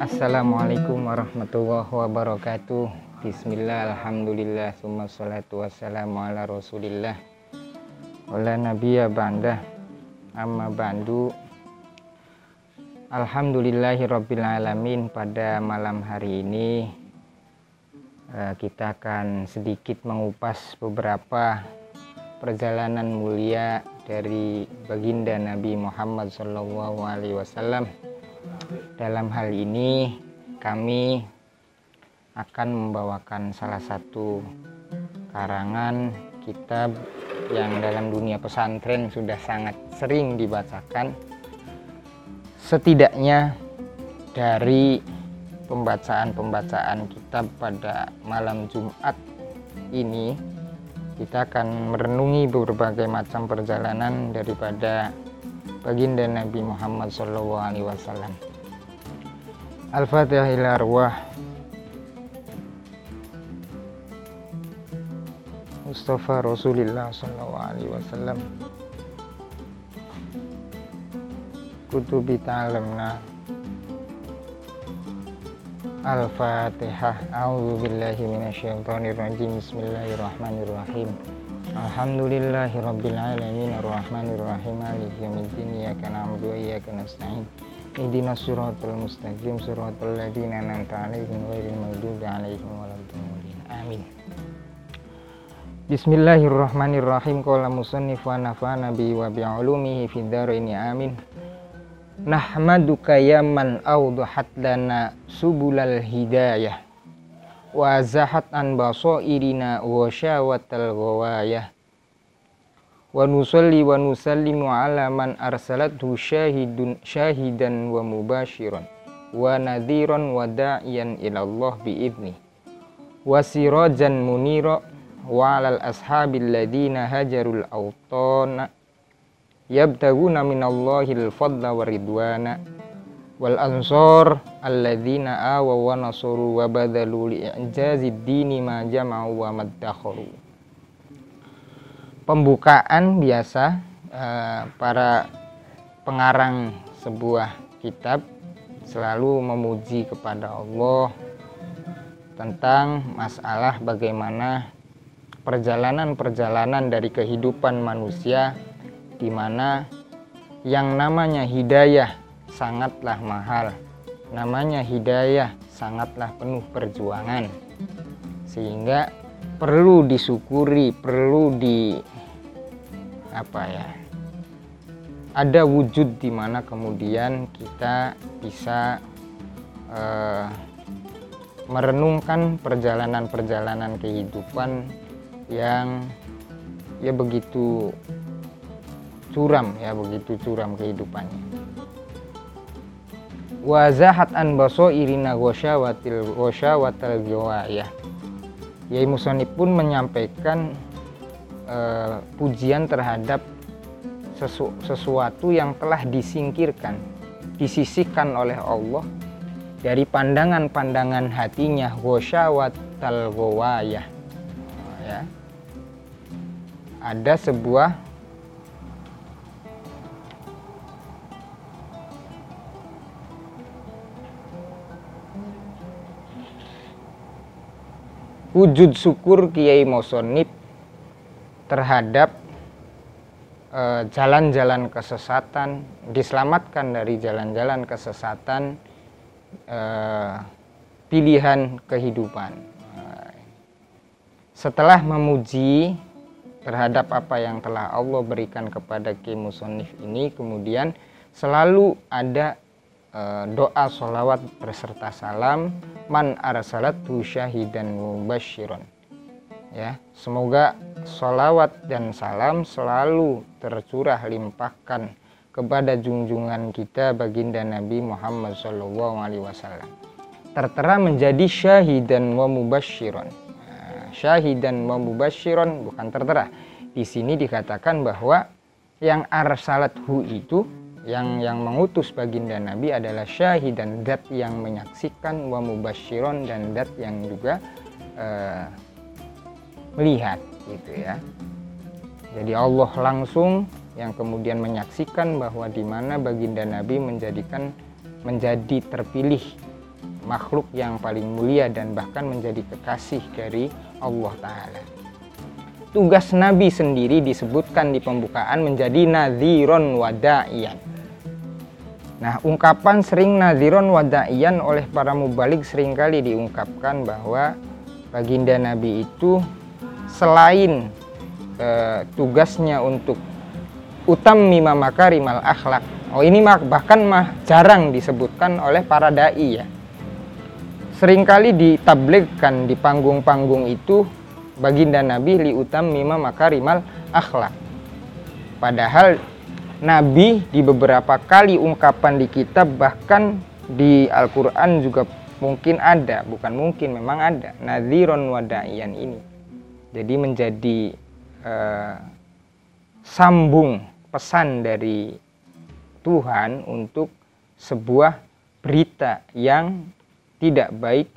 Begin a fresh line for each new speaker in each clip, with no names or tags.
Assalamualaikum warahmatullahi wabarakatuh. Bismillah, Alhamdulillah, Summa salatu wassalamu ala rasulillah. Wala nabiya ba'dah. Amma ba'du. Alhamdulillahi Rabbil Alamin Pada malam hari ini Kita akan sedikit mengupas beberapa Perjalanan mulia dari baginda Nabi Muhammad Wasallam. Dalam hal ini kami akan membawakan salah satu karangan kitab yang dalam dunia pesantren sudah sangat sering dibacakan. Setidaknya dari pembacaan-pembacaan kitab pada malam Jumat ini kita akan merenungi berbagai macam perjalanan daripada baginda Nabi Muhammad SAW. Al-Fatihah ila arwah. Mustafa Rasulullah wasallam. Kutubi ta'alamna Al-Fatihah. A'udzu billahi minasyaitonir rajim Bismillahirrahmanirrahim. Alhamdulillahi rabbil alamin. Arrahmanir rahim maliki yaumiddin. Iyyaka na'budu wa iyyaka nasta'in. Ihdina suratul mustaqim. Suratul ladina an'amta alaihim ghairil maghdubi alaihim waladdallin. Amin. Bismillahirrahmanirrahim. Qala musannif wa nafa'ana bi wa bi ulumihi fid dharaini amin. Nahmaduka ya man awdahat lana subulal hidayah wa zahat an basairina wa syawatal ghawayah. Wa nusalli wa nusallimu ala man arsalathu syahidun syahidan wa mubashiran wa nadhiran wa da'iyan ila Allah bi'idni wa sirajan munira wa alal ashabil ladina hajarul awtana yabtaguna minallahil fadla wa ridwana wal ansar alladzina awa wa nasuru wa badalu li'ijazid dini ma jama'u wa maddakharu pembukaan biasa eh, para pengarang sebuah kitab selalu memuji kepada Allah tentang masalah bagaimana perjalanan-perjalanan dari kehidupan manusia di mana yang namanya hidayah sangatlah mahal namanya hidayah sangatlah penuh perjuangan. Sehingga perlu disyukuri perlu di apa ya ada wujud di mana kemudian kita bisa uh, merenungkan perjalanan-perjalanan kehidupan yang ya begitu curam ya begitu curam kehidupannya. Wazahat an baso irina gosyawatil gosyawatil ya Yai Musonib pun menyampaikan uh, pujian terhadap sesu sesuatu yang telah disingkirkan, disisihkan oleh Allah dari pandangan-pandangan hatinya wasyawat talgowayah ya. Ada sebuah wujud syukur Kiai Mosonib terhadap eh, jalan-jalan uh, kesesatan, diselamatkan dari jalan-jalan kesesatan uh, pilihan kehidupan. Setelah memuji terhadap apa yang telah Allah berikan kepada Ki Musonif ini, kemudian selalu ada doa sholawat berserta salam man arsalat syahidan mubasyiran. Ya semoga sholawat dan salam selalu tercurah limpahkan kepada junjungan kita baginda Nabi Muhammad SAW tertera menjadi syahidan wa mubasyiran. Nah, syahidan wa mubasyiran bukan tertera. Di sini dikatakan bahwa yang arsalathu itu yang yang mengutus baginda Nabi adalah syahid dan dat yang menyaksikan wa mubasyiron dan dat yang juga uh, melihat gitu ya jadi Allah langsung yang kemudian menyaksikan bahwa di mana baginda Nabi menjadikan menjadi terpilih makhluk yang paling mulia dan bahkan menjadi kekasih dari Allah Ta'ala. Tugas Nabi sendiri disebutkan di pembukaan menjadi nadhiron wada'iyan. Nah, ungkapan sering nadhiron wada'iyan oleh para mubalik sering kali diungkapkan bahwa baginda Nabi itu selain eh, tugasnya untuk utam mima makarimal akhlak. Oh ini bahkan mah jarang disebutkan oleh para dai ya. Seringkali ditabligkan di panggung-panggung itu baginda Nabi li utam mima makarimal akhlak. Padahal Nabi di beberapa kali ungkapan di kitab bahkan di Al-Quran juga mungkin ada, bukan mungkin memang ada nadhiron wada'iyan ini. Jadi menjadi uh, sambung pesan dari Tuhan untuk sebuah berita yang tidak baik,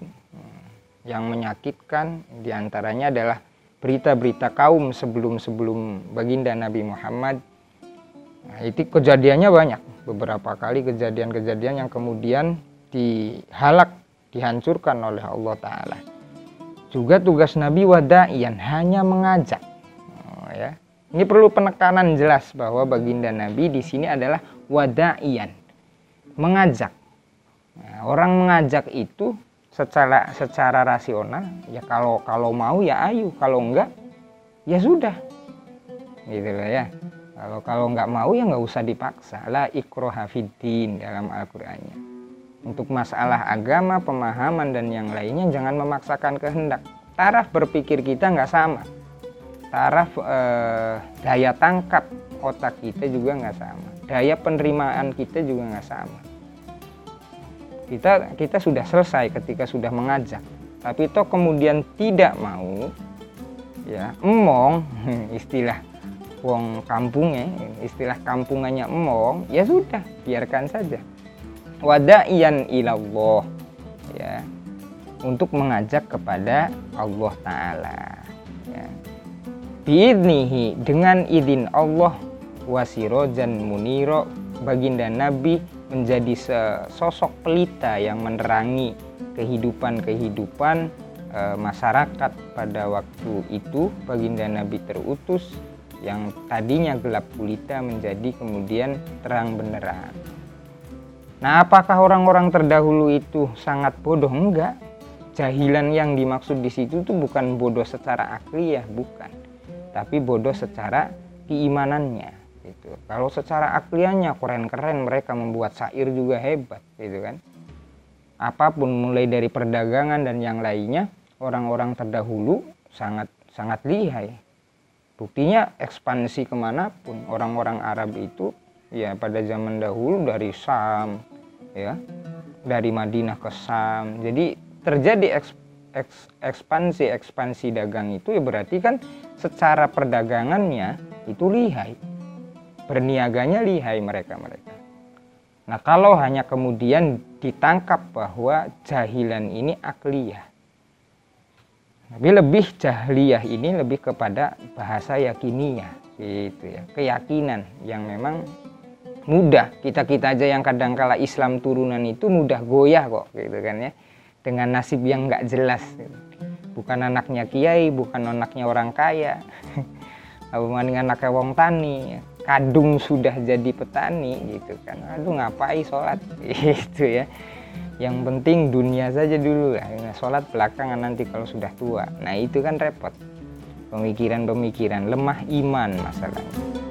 yang menyakitkan, di antaranya adalah berita-berita kaum sebelum-sebelum baginda Nabi Muhammad. Nah, itu kejadiannya banyak, beberapa kali kejadian-kejadian yang kemudian dihalak, dihancurkan oleh Allah Ta'ala. Juga tugas Nabi wada'ian hanya mengajak. Oh, ya ini perlu penekanan jelas bahwa baginda Nabi di sini adalah wada'ian, mengajak. Nah, orang mengajak itu secara secara rasional ya kalau kalau mau ya ayo, kalau enggak ya sudah. Gitu loh ya. Kalau kalau enggak mau ya enggak usah dipaksa. La ikroha fiddin dalam Al-Qur'annya. Untuk masalah agama, pemahaman dan yang lainnya jangan memaksakan kehendak. Taraf berpikir kita enggak sama taraf eh, daya tangkap otak kita juga nggak sama daya penerimaan kita juga nggak sama kita kita sudah selesai ketika sudah mengajak tapi toh kemudian tidak mau ya emong istilah wong kampungnya istilah kampungannya emong ya sudah biarkan saja. Wada'iyan ilallah ya untuk mengajak kepada Allah taala ya. Biidnihi dengan izin Allah wasirojan muniro baginda Nabi menjadi sosok pelita yang menerangi kehidupan-kehidupan e, masyarakat pada waktu itu baginda Nabi terutus yang tadinya gelap gulita menjadi kemudian terang benerang. Nah, apakah orang-orang terdahulu itu sangat bodoh? Enggak. Jahilan yang dimaksud di situ itu bukan bodoh secara akli ya, bukan tapi bodoh secara keimanannya gitu. Kalau secara akliannya keren-keren mereka membuat syair juga hebat gitu kan. Apa pun mulai dari perdagangan dan yang lainnya orang-orang terdahulu sangat sangat lihai. Buktinya ekspansi ke mana pun orang-orang Arab itu ya pada zaman dahulu dari Sam ya dari Madinah ke Sam. Jadi terjadi ekspansi ekspansi ekspansi dagang itu ya berarti kan secara perdagangannya itu lihai berniaganya lihai mereka mereka nah kalau hanya kemudian ditangkap bahwa jahilan ini akliyah tapi lebih jahliyah ini lebih kepada bahasa yakiniah gitu ya. Keyakinan yang memang mudah. Kita kita aja yang kadang kala Islam turunan itu mudah goyah kok gitu kan ya. Dengan nasib yang nggak jelas. Bukan anaknya kiai bukan anaknya orang kaya. Dengan anaknya wong tani kadung sudah jadi petani gitu kan. Aduh ngapain sholat? Gitu ya yang penting dunia saja dulu ya sholat belakangan nanti kalau sudah tua. Nah itu kan repot. Pemikiran-pemikiran lemah iman masalahnya